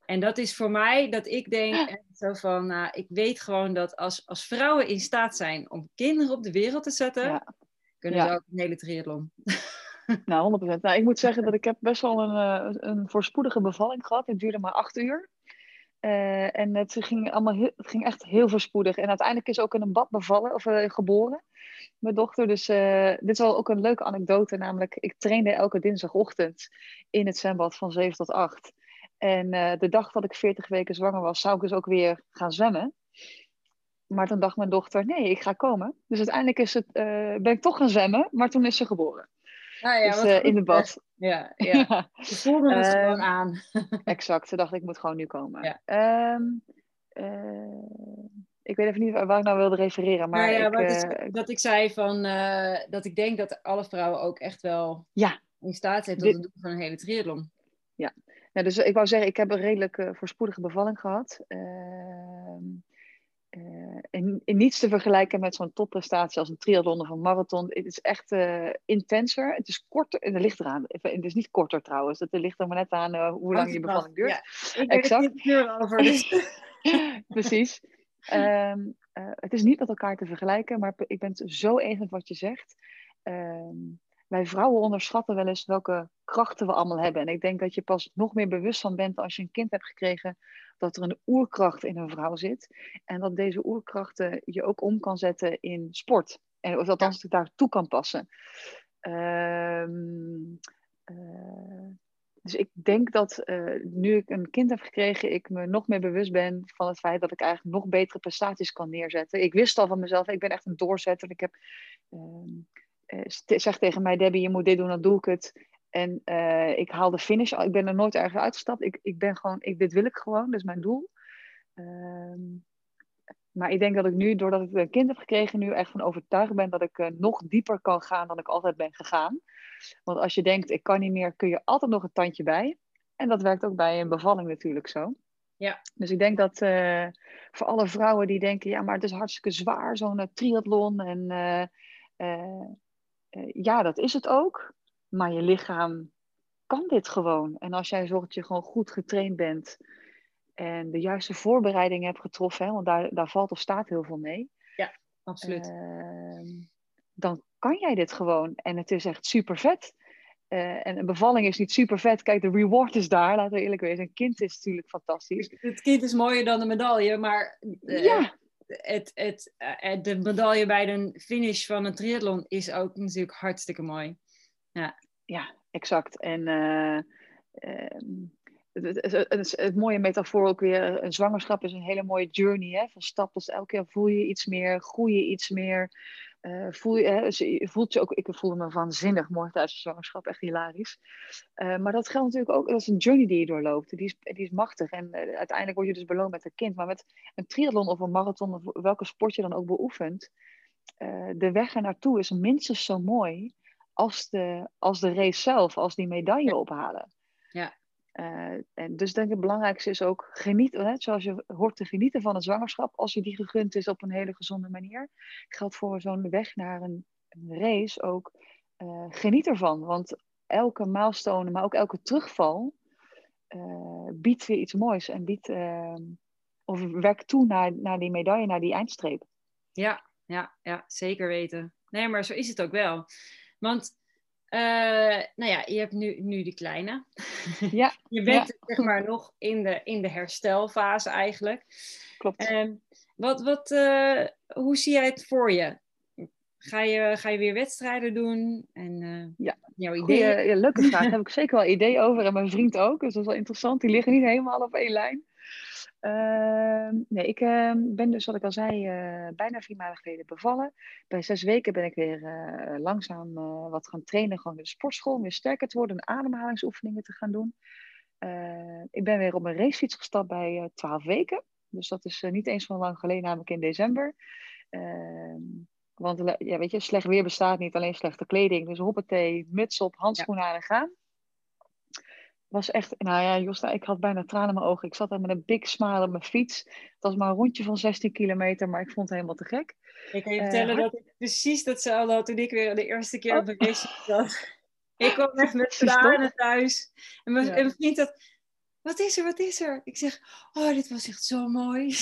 En dat is voor mij dat ik denk, zo van, nou, ik weet gewoon dat als, als vrouwen in staat zijn om kinderen op de wereld te zetten, ja. kunnen ja. ze ook een hele triathlon. Nou, 100%. Nou, ik moet zeggen dat ik heb best wel een, uh, een voorspoedige bevalling gehad. Het duurde maar acht uur. Uh, en het ging, allemaal heel, het ging echt heel voorspoedig. En uiteindelijk is ook in een bad bevallen, of uh, geboren mijn dochter. Dus uh, dit is wel ook een leuke anekdote. Namelijk, ik trainde elke dinsdagochtend in het zwembad van 7 tot 8. En uh, de dag dat ik 40 weken zwanger was, zou ik dus ook weer gaan zwemmen. Maar toen dacht mijn dochter, nee, ik ga komen. Dus uiteindelijk is het, uh, ben ik toch gaan zwemmen, maar toen is ze geboren. Ah, ja, dus in de bad. Ja, ja. Ze voelde het gewoon ehm, aan. exact, ze dacht, ik moet gewoon nu komen. Ja. Um, ik weet even niet waar ik nou wilde refereren. Maar nou ja, ik, is, uh, dat ik zei van uh, dat ik denk dat alle vrouwen ook echt wel ja. in staat zijn tot het doen van een hele triathlon. Ja, nou, dus ik wou zeggen, ik heb een redelijk uh, voorspoedige bevalling gehad. Ehm, en, en, niets te vergelijken met zo'n topprestatie als een triathlon of een marathon. Het is echt intenser. Het is korter. En er ligt eraan. Het is niet korter trouwens. Het ligt er maar net aan hoe lang je bevalling duurt. Ja, ik exact. het over. Dus. Precies. Um, uh, het is niet met elkaar te vergelijken, maar ik ben het zo eens met wat je zegt. Um, wij vrouwen onderschatten wel eens welke krachten we allemaal hebben. En ik denk dat je pas nog meer bewust van bent als je een kind hebt gekregen, dat er een oerkracht in een vrouw zit. En dat deze oerkrachten je ook om kan zetten in sport. En of dat ja. daar toe kan passen. Um, uh, dus ik denk dat uh, nu ik een kind heb gekregen, ik me nog meer bewust ben van het feit dat ik eigenlijk nog betere prestaties kan neerzetten. Ik wist al van mezelf, ik ben echt een doorzetter. Ik heb, uh, zeg tegen mij, Debbie, je moet dit doen, dan doe ik het. En uh, ik haal de finish. Ik ben er nooit ergens uitgestapt. Ik, ik ben gewoon, ik, dit wil ik gewoon, dat is mijn doel. Ehm, maar ik denk dat ik nu, doordat ik een kind heb gekregen, nu echt van overtuigd ben dat ik nog dieper kan gaan dan ik altijd ben gegaan. Want als je denkt, ik kan niet meer, kun je altijd nog een tandje bij. En dat werkt ook bij een bevalling natuurlijk zo. Ja. Dus ik denk dat uh, voor alle vrouwen die denken, ja, maar het is hartstikke zwaar, zo'n uh, triathlon. En ja, dat is het ook. Maar je lichaam kan dit gewoon. En als jij zorgt dat je gewoon goed getraind bent en de juiste voorbereiding hebt getroffen, hè, want daar, daar valt of staat heel veel mee. Ja, absoluut. Uh, dan kan jij dit gewoon. En het is echt super vet. Uh, en een bevalling is niet super vet. Kijk, de reward is daar, laten we eerlijk wezen. Een kind is natuurlijk fantastisch. Het kind is mooier dan de medaille, maar uh, ja. het, het, uh, de medaille bij de finish van een triathlon is ook natuurlijk hartstikke mooi. Ja, ja exact. En ehm, het, het, het, mooie metafoor ook weer, een zwangerschap is een hele mooie journey. Hè? Van stap tot elke keer voel je iets meer, groei je iets meer. Uh, voel je, hè, voelt je ook, ik voelde me waanzinnig mooi tijdens de zwangerschap, echt hilarisch. Uh, maar dat geldt natuurlijk ook, dat is een journey die je doorloopt. Die is, die is machtig en uh, uiteindelijk word je dus beloond met een kind. Maar met een triathlon of een marathon of welke sport je dan ook beoefent, de weg er naartoe is minstens zo mooi als de, als de race zelf, als die medaille ophalen. Ja. Uh, en dus denk ik het belangrijkste is ook genieten, hè, zoals je hoort te genieten van een zwangerschap, als je die gegund is op een hele gezonde manier. Geldt voor zo'n weg naar een, race ook, uh, geniet ervan. Want elke milestone, maar ook elke terugval, uh, biedt weer iets moois en biedt, ehm, of werkt toe naar, naar die medaille, naar die eindstreep. Ja, ja, ja, zeker weten. Nee, maar zo is het ook wel. Want, uh, nou ja, je hebt nu, nu die kleine. Ja. je bent ja. zeg maar nog in de, in de herstelfase eigenlijk. Klopt. Uh, wat, wat, uh, hoe zie jij het voor je? Ga je, ga je weer wedstrijden doen? En, uh, ja, jouw ideeën? Goeie, ja, leuke vraag. Daar heb ik zeker wel ideeën over. En mijn vriend ook. Dus dat is wel interessant. Die liggen niet helemaal op één lijn. Uh, nee, ik uh, ben dus, wat ik al zei, uh, bijna vier maanden geleden bevallen. Bij zes weken ben ik weer uh, langzaam wat gaan trainen, gewoon in de sportschool, om weer sterker te worden en ademhalingsoefeningen te gaan doen. ik ben weer op een racefiets gestapt bij twaalf weken. Dus dat is niet eens van lang geleden, namelijk in december. Ehm, want ja, weet je, slecht weer bestaat niet, alleen slechte kleding. Dus hoppatee, muts op, handschoenen ja. aan en gaan was echt, nou ja, Josta, ik had bijna tranen in mijn ogen. Ik zat daar met een big smile op mijn fiets. Het was maar een rondje van 16 kilometer, maar ik vond het helemaal te gek. Ik kan je vertellen uh, dat ik precies datzelfde had toen ik weer de eerste keer op een oh. race zat. Ik kwam echt met tranen thuis. En mijn, ja. en mijn vriend had, wat is er, wat is er? Ik zeg, oh, dit was echt zo mooi.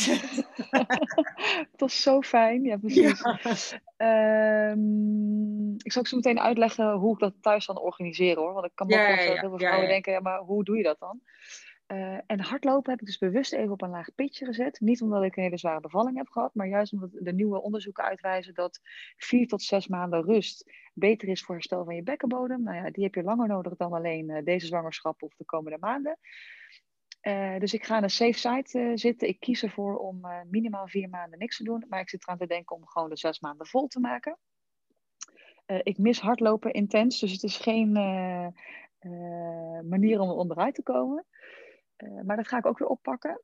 het was zo fijn, ja precies. Ja. Um, ik zal ook zo meteen uitleggen hoe ik dat thuis kan organiseren hoor. Want ik kan me ja, voorstellen dat heel veel vrouwen denken, ja, maar hoe doe je dat dan? Uh, en hardlopen heb ik dus bewust even op een laag pitje gezet. Niet omdat ik een hele zware bevalling heb gehad, maar juist omdat de nieuwe onderzoeken uitwijzen dat vier tot zes maanden rust beter is voor herstel van je bekkenbodem. Nou ja, die heb je langer nodig dan alleen uh, deze zwangerschap of de komende maanden. Uh, dus ik ga aan een safe site zitten. Ik kies ervoor om minimaal vier maanden niks te doen. Maar ik zit eraan te denken om gewoon de zes maanden vol te maken. ik mis hardlopen intens, dus het is geen manier om onderuit te komen. Maar dat ga ik ook weer oppakken.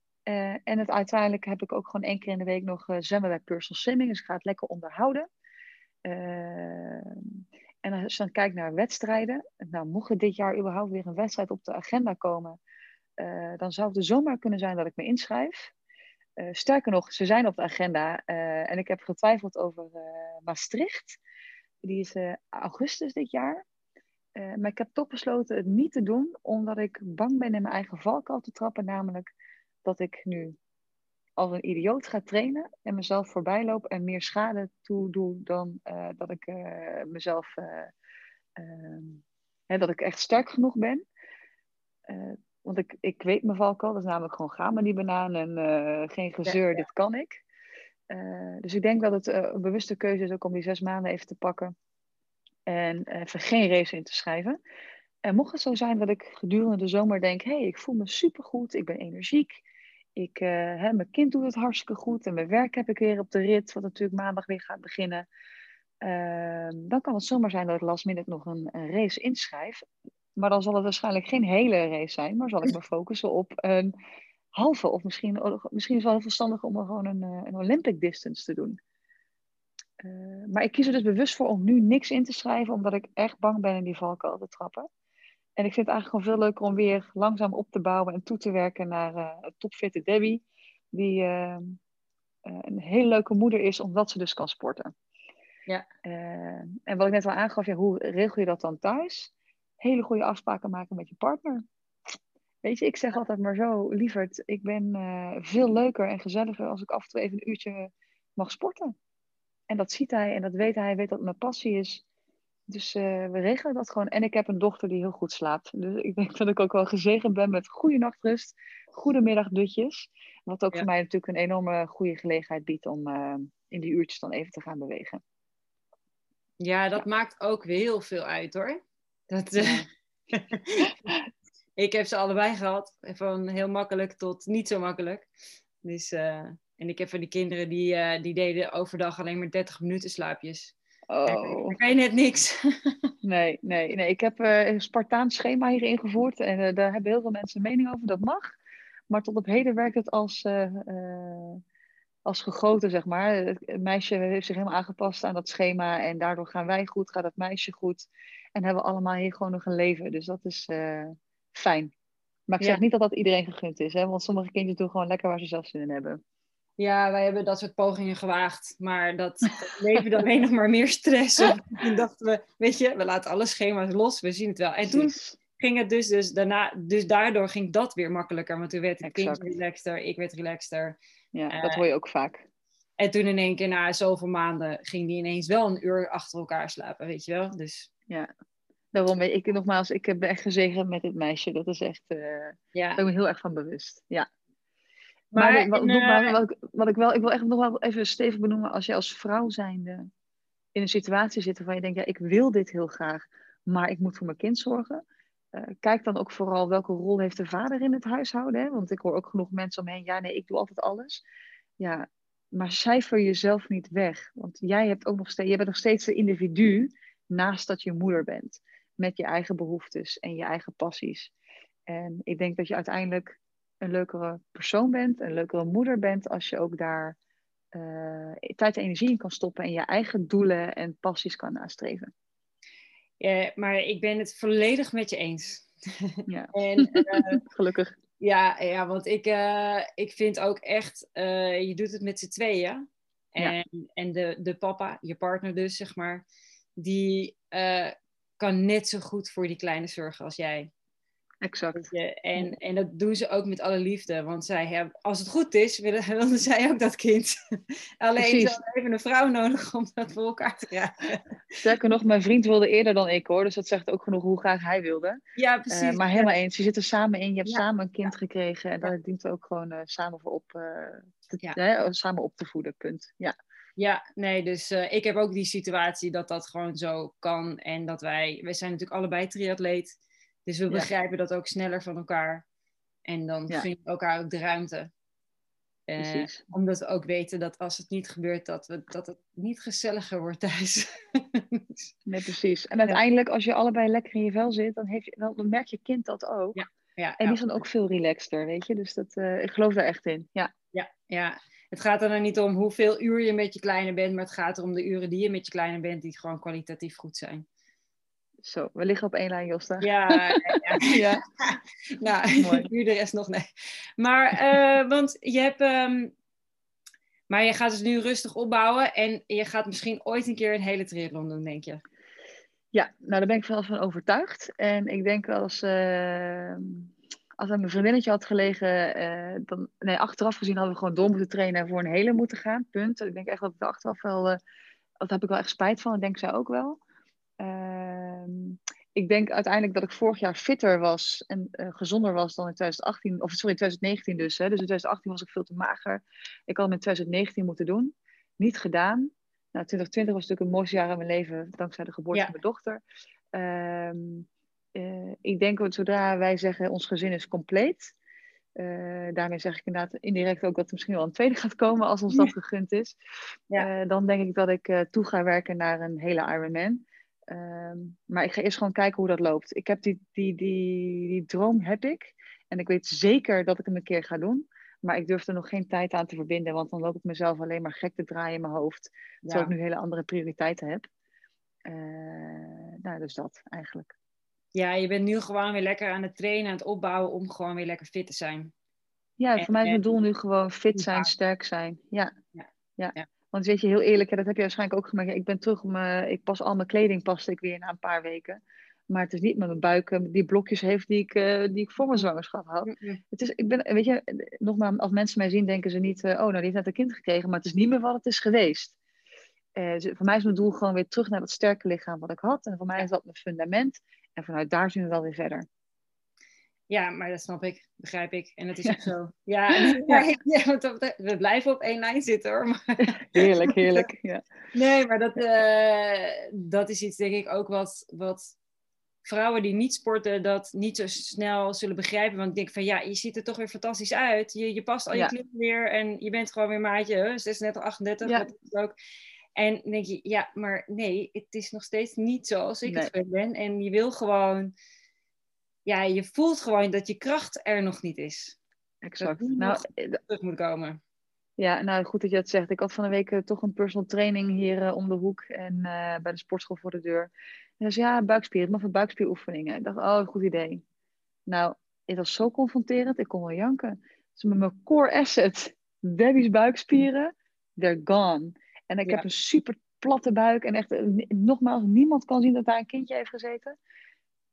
en het, uiteindelijk heb ik ook gewoon één keer in de week nog zwemmen bij personal swimming. Dus ik ga het lekker onderhouden. en als je dan kijkt naar wedstrijden. Nou, mocht er dit jaar überhaupt weer een wedstrijd op de agenda komen dan zou het er zomaar kunnen zijn dat ik me inschrijf. Sterker nog, ze zijn op de agenda en ik heb getwijfeld over Maastricht. Die is augustus dit jaar. Maar ik heb toch besloten het niet te doen, omdat ik bang ben in mijn eigen valkuil te trappen. Namelijk dat ik nu als een idioot ga trainen en mezelf voorbij loop en meer schade toe doe dan dat ik mezelf, ehm, hè, dat ik echt sterk genoeg ben. Want ik, ik weet mijn valkuil, dat is namelijk gewoon ga maar die banaan en uh, geen gezeur, ja, ja. dit kan ik. Uh, dus ik denk dat het uh, een bewuste keuze is ook om die zes maanden even te pakken. En even geen race in te schrijven. En mocht het zo zijn dat ik gedurende de zomer denk, hé, hey, ik voel me supergoed, ik ben energiek. Ik, hè, mijn kind doet het hartstikke goed en mijn werk heb ik weer op de rit, wat natuurlijk maandag weer gaat beginnen. Ehm, dan kan het zomaar zijn dat ik last minute nog een, race inschrijf. Maar dan zal het waarschijnlijk geen hele race zijn, maar zal ik me focussen op een halve. Of misschien, misschien is het wel verstandig om gewoon een, eh, een Olympic distance te doen. Uh, maar ik kies er dus bewust voor om nu niks in te schrijven, omdat ik echt bang ben in die valkuil te trappen. En ik vind het eigenlijk gewoon veel leuker om weer langzaam op te bouwen en toe te werken naar uh, een topfitte Debbie. Die uh, een hele leuke moeder is, omdat ze dus kan sporten. Ja. en wat ik net al aangaf, ja, hoe regel je dat dan thuis? hele goede afspraken maken met je partner. Weet je, ik zeg altijd maar zo, lieverd, ik ben veel leuker en gezelliger als ik af en toe even een uurtje mag sporten. En dat ziet hij en dat weet hij, hij weet dat het mijn passie is. Dus uh, we regelen dat gewoon. En ik heb een dochter die heel goed slaapt. Dus ik denk dat ik ook wel gezegend ben met goede nachtrust, goede middagdutjes. Wat ook ja. voor mij natuurlijk een enorme goede gelegenheid biedt om uh, in die uurtjes dan even te gaan bewegen. Ja, dat ja. maakt ook weer heel veel uit hoor. Dat, uh, ik heb ze allebei gehad. Van heel makkelijk tot niet zo makkelijk. Dus, uh, en ik heb van die kinderen die, uh, die deden overdag alleen maar 30 minuten slaapjes. Oh. Dan kan je net niks. nee, nee, nee. Ik heb een Spartaans schema hier ingevoerd. En daar hebben heel veel mensen een mening over. Dat mag. Maar tot op heden werkt het als als gegoten, zeg maar. Het meisje heeft zich helemaal aangepast aan dat schema en daardoor gaan wij goed, gaat het meisje goed. En hebben we allemaal hier gewoon nog een leven. Dus dat is fijn. Maar ik zeg niet dat dat iedereen gegund is, hè? want sommige kinderen doen gewoon lekker waar ze zelf zin in hebben. Ja, wij hebben dat soort pogingen gewaagd, maar dat, leverde alleen nog maar meer stress. toen dachten we, weet je, we laten alle schema's los, we zien het wel. En toen ging het dus, dus daarna, dus daardoor ging dat weer makkelijker, want toen werd het kind relaxter, ik werd relaxter. Ja, dat hoor je ook vaak. En toen in één keer na zoveel maanden ging die ineens wel een uur achter elkaar slapen, weet je wel. Dus ja, daarom ik nogmaals, ik ben echt gezegend met dit meisje. Dat is echt, uh, ja. daar ben ik me heel erg van bewust. Ja. Maar, maar, wat, wat, ik, wat, ik wel, ik wil echt nog wel even stevig benoemen, als je als vrouw zijnde in een situatie zit waarvan je denkt, ja, ik wil dit heel graag, maar ik moet voor mijn kind zorgen. Uh, kijk dan ook vooral welke rol heeft de vader in het huishouden. Hè? Want ik hoor ook genoeg mensen omheen, ja, nee, ik doe altijd alles. Ja, maar cijfer jezelf niet weg. Want jij, hebt ook nog steeds, jij bent nog steeds een individu naast dat je moeder bent. Met je eigen behoeftes en je eigen passies. En ik denk dat je uiteindelijk een leukere persoon bent, een leukere moeder bent, als je ook daar uh, tijd en energie in kan stoppen en je eigen doelen en passies kan nastreven. Ja, maar ik ben het volledig met je eens. Ja. en, uh, Gelukkig. Ja, ja want ik, uh, ik vind ook echt, je doet het met z'n tweeën. En, ja. en de, de papa, je partner dus, zeg maar, die kan net zo goed voor die kleine zorgen als jij. Exact. En, en dat doen ze ook met alle liefde. Want zij hebben, als het goed is, willen, willen zij ook dat kind. Alleen ze hebben even een vrouw nodig om dat voor elkaar te krijgen. Sterker nog, mijn vriend wilde eerder dan ik hoor. Dus dat zegt ook genoeg hoe graag hij wilde. Ja, precies. Uh, maar helemaal eens. Je zit er samen in. Je hebt samen een kind gekregen. En daar dient ook gewoon uh, samen voor op, uh, te, samen op te voeden. Punt. Ja. Ja, nee, dus ik heb ook die situatie dat dat gewoon zo kan. En dat wij, wij zijn natuurlijk allebei triatleet. Dus we begrijpen dat ook sneller van elkaar. En dan ja. we elkaar ook de ruimte. Uh, omdat we ook weten dat als het niet gebeurt, dat, we, dat het niet gezelliger wordt thuis. nee, precies. En uiteindelijk, als je allebei lekker in je vel zit, dan, heeft je, dan, merkt je kind dat ook. Ja. Ja, en die is dan ook veel relaxter, weet je. Dus dat, uh, ik geloof daar echt in. Ja. Ja, ja. Het gaat er dan niet om hoeveel uur je met je kleine bent, maar het gaat erom de uren die je met je kleine bent, die gewoon kwalitatief goed zijn. Zo, we liggen op één lijn, Josta. Ja, ja. ja. nou, Mooi. nu de rest nog nee. Maar, uh, want je hebt... Um, maar je gaat het nu rustig opbouwen en je gaat misschien ooit een keer een hele triathlon doen, denk je? Ja, nou daar ben ik wel van overtuigd. En ik denk als, uh, als aan mijn vriendinnetje had gelegen, uh, dan, nee, achteraf gezien hadden we gewoon door moeten trainen en voor een hele moeten gaan. Punt. Ik denk echt dat ik er achteraf wel, uh, dat heb ik wel echt spijt van. Ik denk zij ook wel. Ehm, ik denk uiteindelijk dat ik vorig jaar fitter was en uh, gezonder was dan in 2018, of sorry, 2019 dus. Hè. Dus in 2018 was ik veel te mager. Ik had hem in 2019 moeten doen. Niet gedaan. Nou, 2020 was natuurlijk een mooiste jaar in mijn leven, dankzij de geboorte van mijn dochter. Um, uh, ik denk dat zodra wij zeggen ons gezin is compleet, uh, daarmee zeg ik inderdaad indirect ook dat er misschien wel een tweede gaat komen als ons dat gegund is. Ja. dan denk ik dat ik toe ga werken naar een hele Ironman. Um, maar ik ga eerst gewoon kijken hoe dat loopt. Ik heb die, die, die, die droom heb ik. En ik weet zeker dat ik hem een keer ga doen. Maar ik durf er nog geen tijd aan te verbinden. Want dan loop ik mezelf alleen maar gek te draaien in mijn hoofd. Ja. Terwijl ik nu hele andere prioriteiten heb. Uh, nou, dus dat eigenlijk. Ja, je bent nu gewoon weer lekker aan het trainen, aan het opbouwen om gewoon weer lekker fit te zijn. Ja, voor mij is mijn doel nu gewoon fit zijn, sterk zijn. Ja. ja. ja. Want weet je, heel eerlijk, dat heb je waarschijnlijk ook gemerkt. Ik ben terug, mijn, ik pas al mijn kleding paste ik weer na een paar weken. Maar het is niet met mijn buik die blokjes heeft die ik, uh, die ik voor mijn zwangerschap had. Het is, ik ben, weet je, nogmaals, als mensen mij zien, denken ze niet, uh, oh, nou, die heeft net een kind gekregen. Maar het is niet meer wat het is geweest. Dus voor mij is mijn doel gewoon weer terug naar dat sterke lichaam wat ik had. En voor mij is dat mijn fundament. En vanuit daar zien we wel weer verder. Ja, maar dat snap ik, begrijp ik. En het is ook zo. Ja, ja. we blijven op één lijn zitten hoor. Maar... Heerlijk, heerlijk. Ja. Nee, maar dat, uh, dat is iets denk ik ook wat, wat vrouwen die niet sporten, dat niet zo snel zullen begrijpen. Want ik denk van ja, je ziet er toch weer fantastisch uit. Je, je past al je ja. kleren weer en je bent gewoon weer maatje, 36, 38, ja. wat ook. En dan denk je, ja, maar nee, het is nog steeds niet zoals ik nee. het ben. En je wil gewoon ja, je voelt gewoon dat je kracht er nog niet is. Exact. nou, terug moet komen. Ja, nou goed dat je het zegt. Ik had van een week toch een personal training hier om de hoek en bij de sportschool voor de deur. En zei ja, buikspieren, maar voor buikspieroefeningen. Ik dacht, oh, goed idee. Nou, het was zo confronterend, ik kon wel janken. Dus met mijn core asset, Debbie's buikspieren, they're gone. En ik heb een super platte buik en echt, nogmaals, niemand kan zien dat daar een kindje heeft gezeten.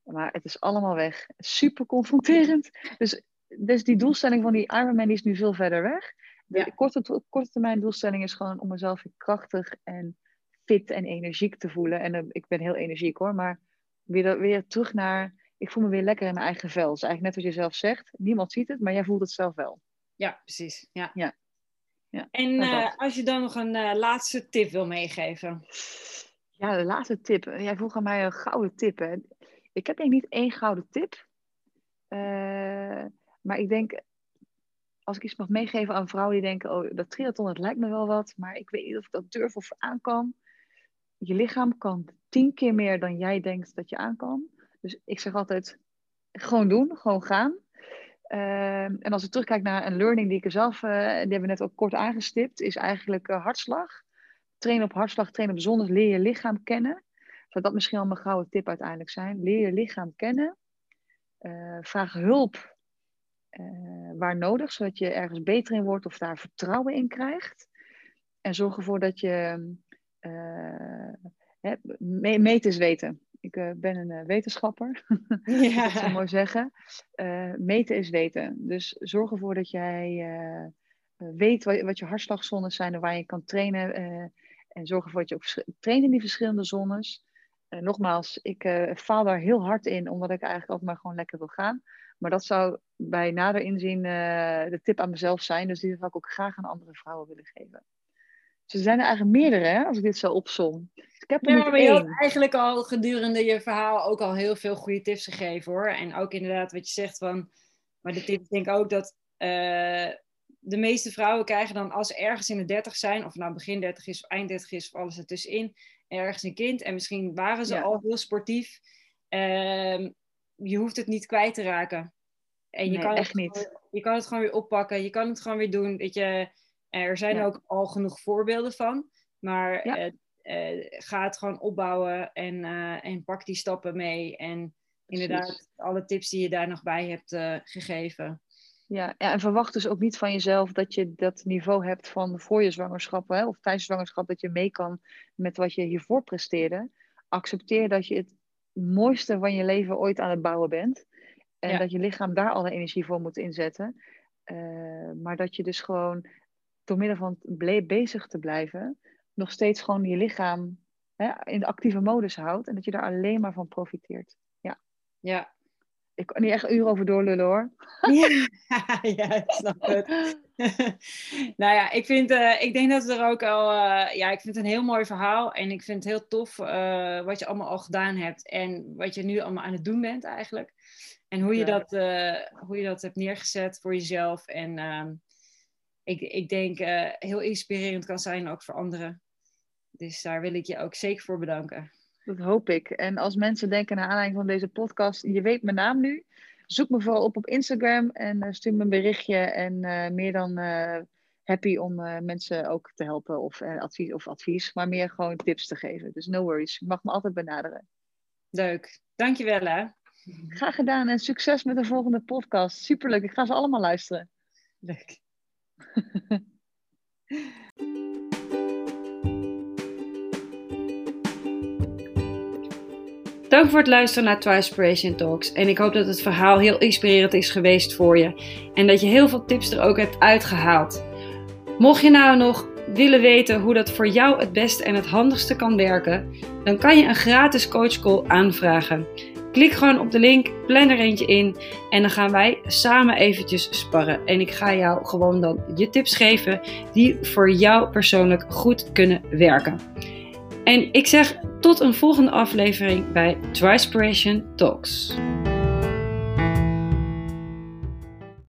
Maar het is allemaal weg. Super confronterend. Dus, dus die doelstelling van die Ironman die is nu veel verder weg. De korte, korte termijn doelstelling is gewoon om mezelf krachtig en fit en energiek te voelen. En uh, ik ben heel energiek hoor, maar weer, weer terug naar, ik voel me weer lekker in mijn eigen vel. Is eigenlijk net wat je zelf zegt. Niemand ziet het, maar jij voelt het zelf wel. Ja, precies. Ja. ja. ja en uh, als je dan nog een uh, laatste tip wil meegeven. Ja, de laatste tip. Jij vroeg aan mij een gouden tip. Hè? Ik heb denk niet één gouden tip. maar ik denk, als ik iets mag meegeven aan vrouwen die denken, oh, dat triathlon, dat lijkt me wel wat, maar ik weet niet of ik dat durf of aan kan je lichaam kan tien keer meer dan jij denkt dat je aan kan. Dus ik zeg altijd, gewoon doen, gewoon gaan. Ehm, en als ik terugkijk naar een learning die ik er zelf, uh, die hebben we net ook kort aangestipt, is eigenlijk hartslag. Train op hartslag, train op zon, leer je lichaam kennen. Zou dat misschien al mijn gouden tip uiteindelijk zijn. Leer je lichaam kennen. Uh, vraag hulp waar nodig, zodat je ergens beter in wordt of daar vertrouwen in krijgt. En zorg ervoor dat je uh, meten is weten. Ik ben een wetenschapper, ja. dat zou mooi zeggen. meten is weten. Dus zorg ervoor dat jij weet wat, wat, je hartslagzones zijn en waar je kan trainen. en zorg ervoor dat je ook traint in die verschillende zones. Nogmaals, ik faal daar heel hard in, omdat ik eigenlijk altijd maar gewoon lekker wil gaan. Maar dat zou bij nader inzien de tip aan mezelf zijn. Dus die zou ik ook graag aan andere vrouwen willen geven. Ze zijn er eigenlijk meerdere, hè, als ik dit zo opsom. Dus ik heb er ja, maar je had eigenlijk al gedurende je verhaal ook al heel veel goede tips gegeven, hoor. En ook inderdaad wat je zegt van... Maar de tips denk ik ook dat uh, de meeste vrouwen krijgen dan als ze ergens in de 30 zijn... of nou begin 30 is of eind 30 is of alles ertussenin... ergens een kind en misschien waren ze al heel sportief... Uh, je hoeft het niet kwijt te raken. En je, kan echt niet. je kan het gewoon weer oppakken. Je kan het gewoon weer doen. Weet je, er zijn ook al genoeg voorbeelden van. Maar ja. uh, ga het gewoon opbouwen en, uh, en pak die stappen mee. En inderdaad, alle tips die je daar nog bij hebt gegeven. Ja, en verwacht dus ook niet van jezelf dat je dat niveau hebt van voor je zwangerschap hè, of tijdens zwangerschap, dat je mee kan met wat je hiervoor presteerde. Accepteer dat je het mooiste van je leven ooit aan het bouwen bent. En dat je lichaam daar alle energie voor moet inzetten. Uh, maar dat je dus gewoon door middel van bezig te blijven, nog steeds gewoon je lichaam hè, in de actieve modus houdt. En dat je daar alleen maar van profiteert. Ja. Ja. Ik kan niet echt uren over doorlullen hoor. Ja, ja ik snap het. nou ja, ik, vind, uh, ik denk dat er ook al. Uh, ja, ik vind het een heel mooi verhaal. En ik vind het heel tof uh, wat je allemaal al gedaan hebt. En wat je nu allemaal aan het doen bent eigenlijk. En hoe je, dat, hoe je dat hebt neergezet voor jezelf. En ehm, ik, ik denk heel inspirerend kan zijn ook voor anderen. Dus daar wil ik je ook zeker voor bedanken. Dat hoop ik. En als mensen denken naar aanleiding van deze podcast, je weet mijn naam nu. Zoek me vooral op op Instagram en uh, stuur me een berichtje. En uh, meer dan happy om mensen ook te helpen of, advies, of advies, maar meer gewoon tips te geven. Dus no worries. Je mag me altijd benaderen. Leuk. Dankjewel hè. Graag gedaan en succes met de volgende podcast. Superleuk. Ik ga ze allemaal luisteren. Leuk. Dank voor het luisteren naar Twispiration Talks. En ik hoop dat het verhaal heel inspirerend is geweest voor je. En dat je heel veel tips er ook hebt uitgehaald. Mocht je nou nog willen weten hoe dat voor jou het beste en het handigste kan werken, dan kan je een gratis coachcall aanvragen. Klik gewoon op de link, plan er eentje in en dan gaan wij samen eventjes sparren. En ik ga jou gewoon dan je tips geven die voor jou persoonlijk goed kunnen werken. En ik zeg tot een volgende aflevering bij Trispiration Talks.